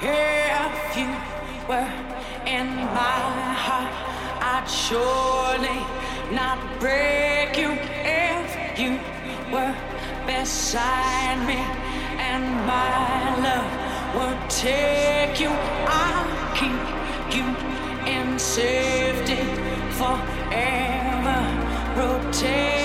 Hey, if you were in my heart, I'd surely not break you. If you were beside me, and my love would take you, I'll keep you in safety forever. Rotate.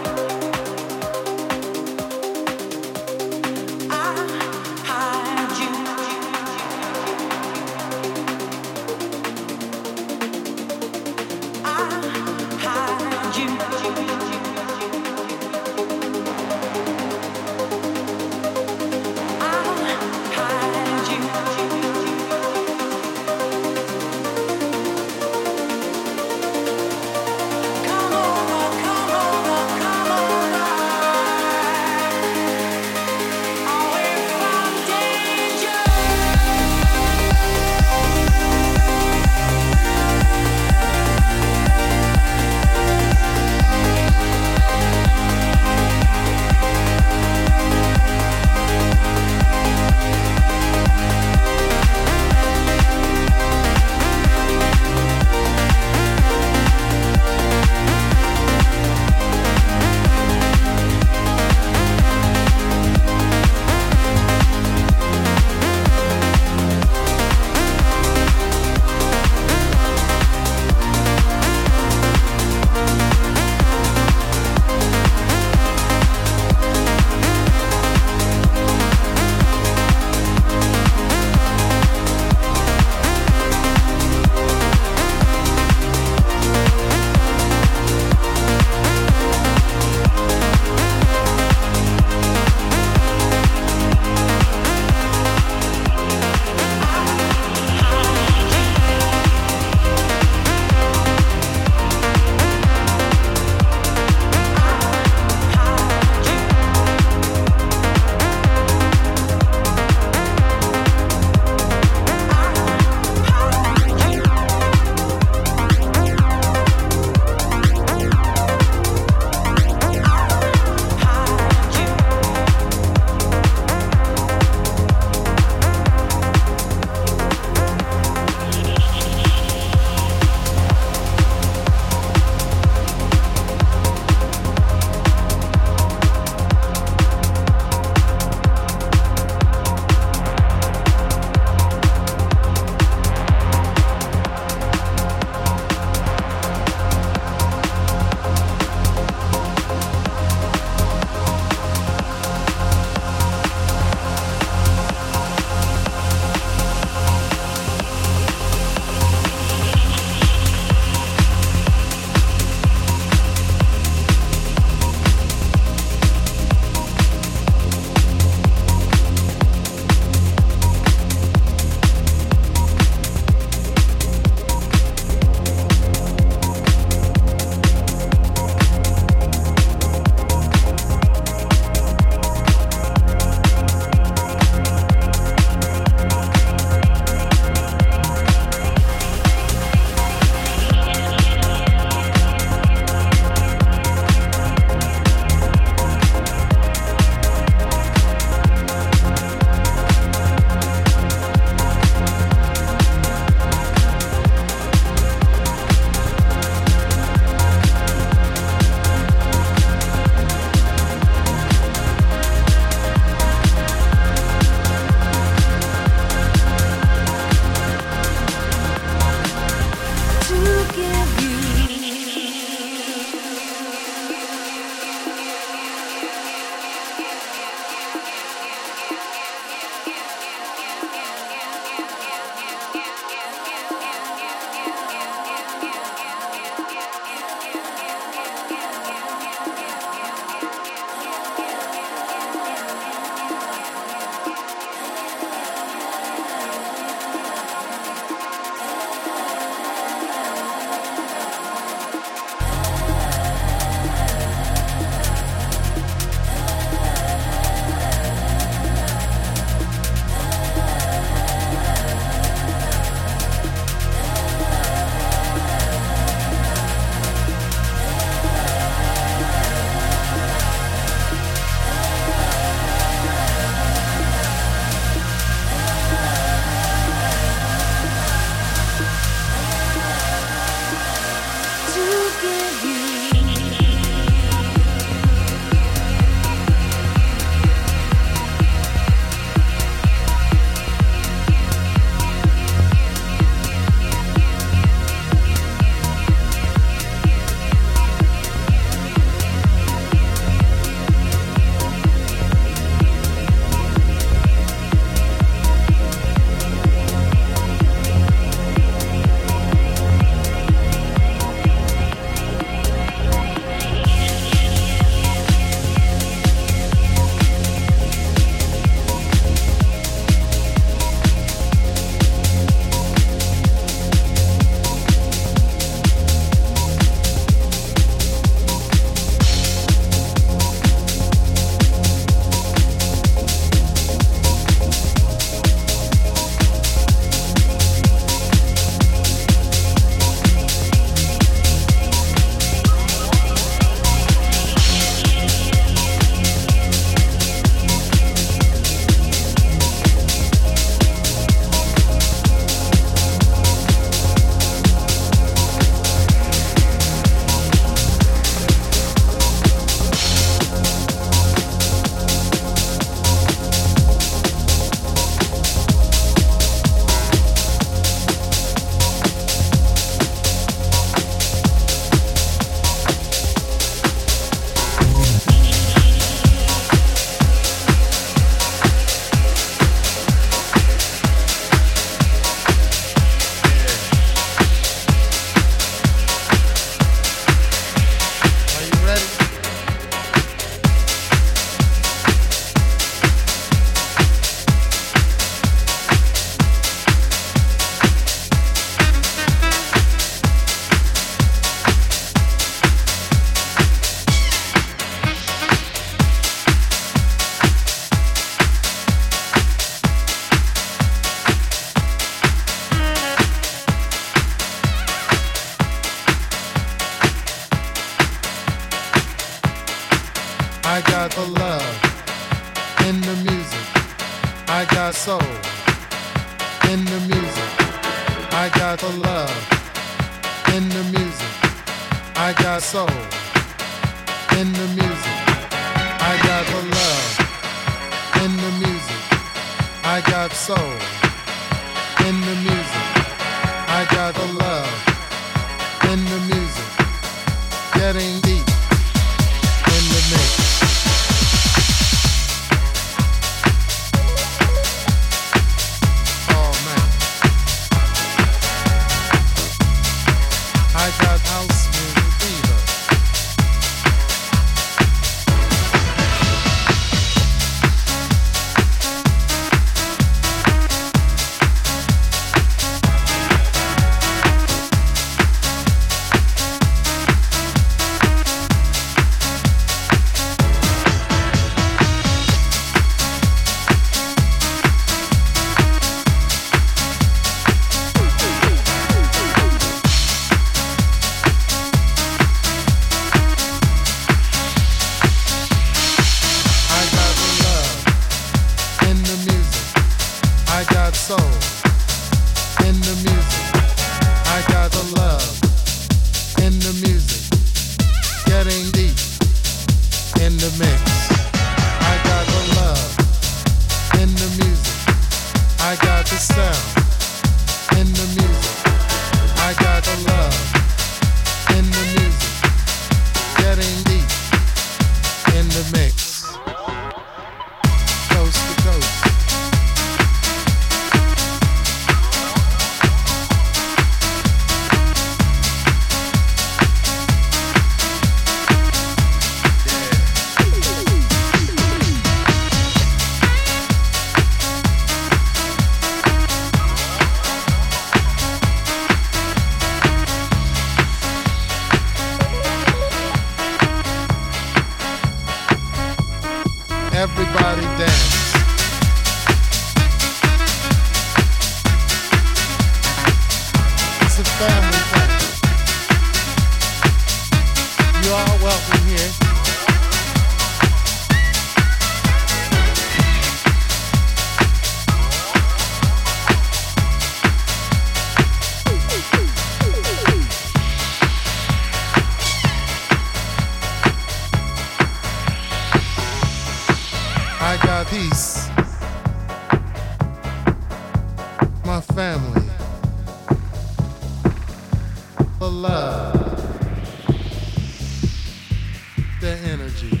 Energy.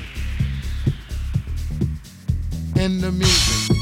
In the music.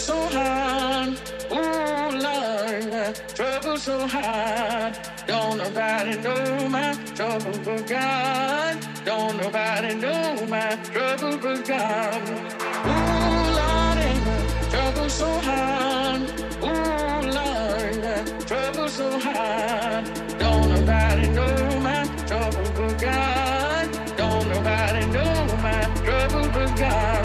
so hard, ooh Lord, trouble so hard. Don't nobody know my trouble but God. Don't nobody know my trouble but God. Ooh Lord, and trouble so hard, Ooh Lord, trouble so hard. Don't nobody know my trouble but God. Don't nobody know my trouble but God.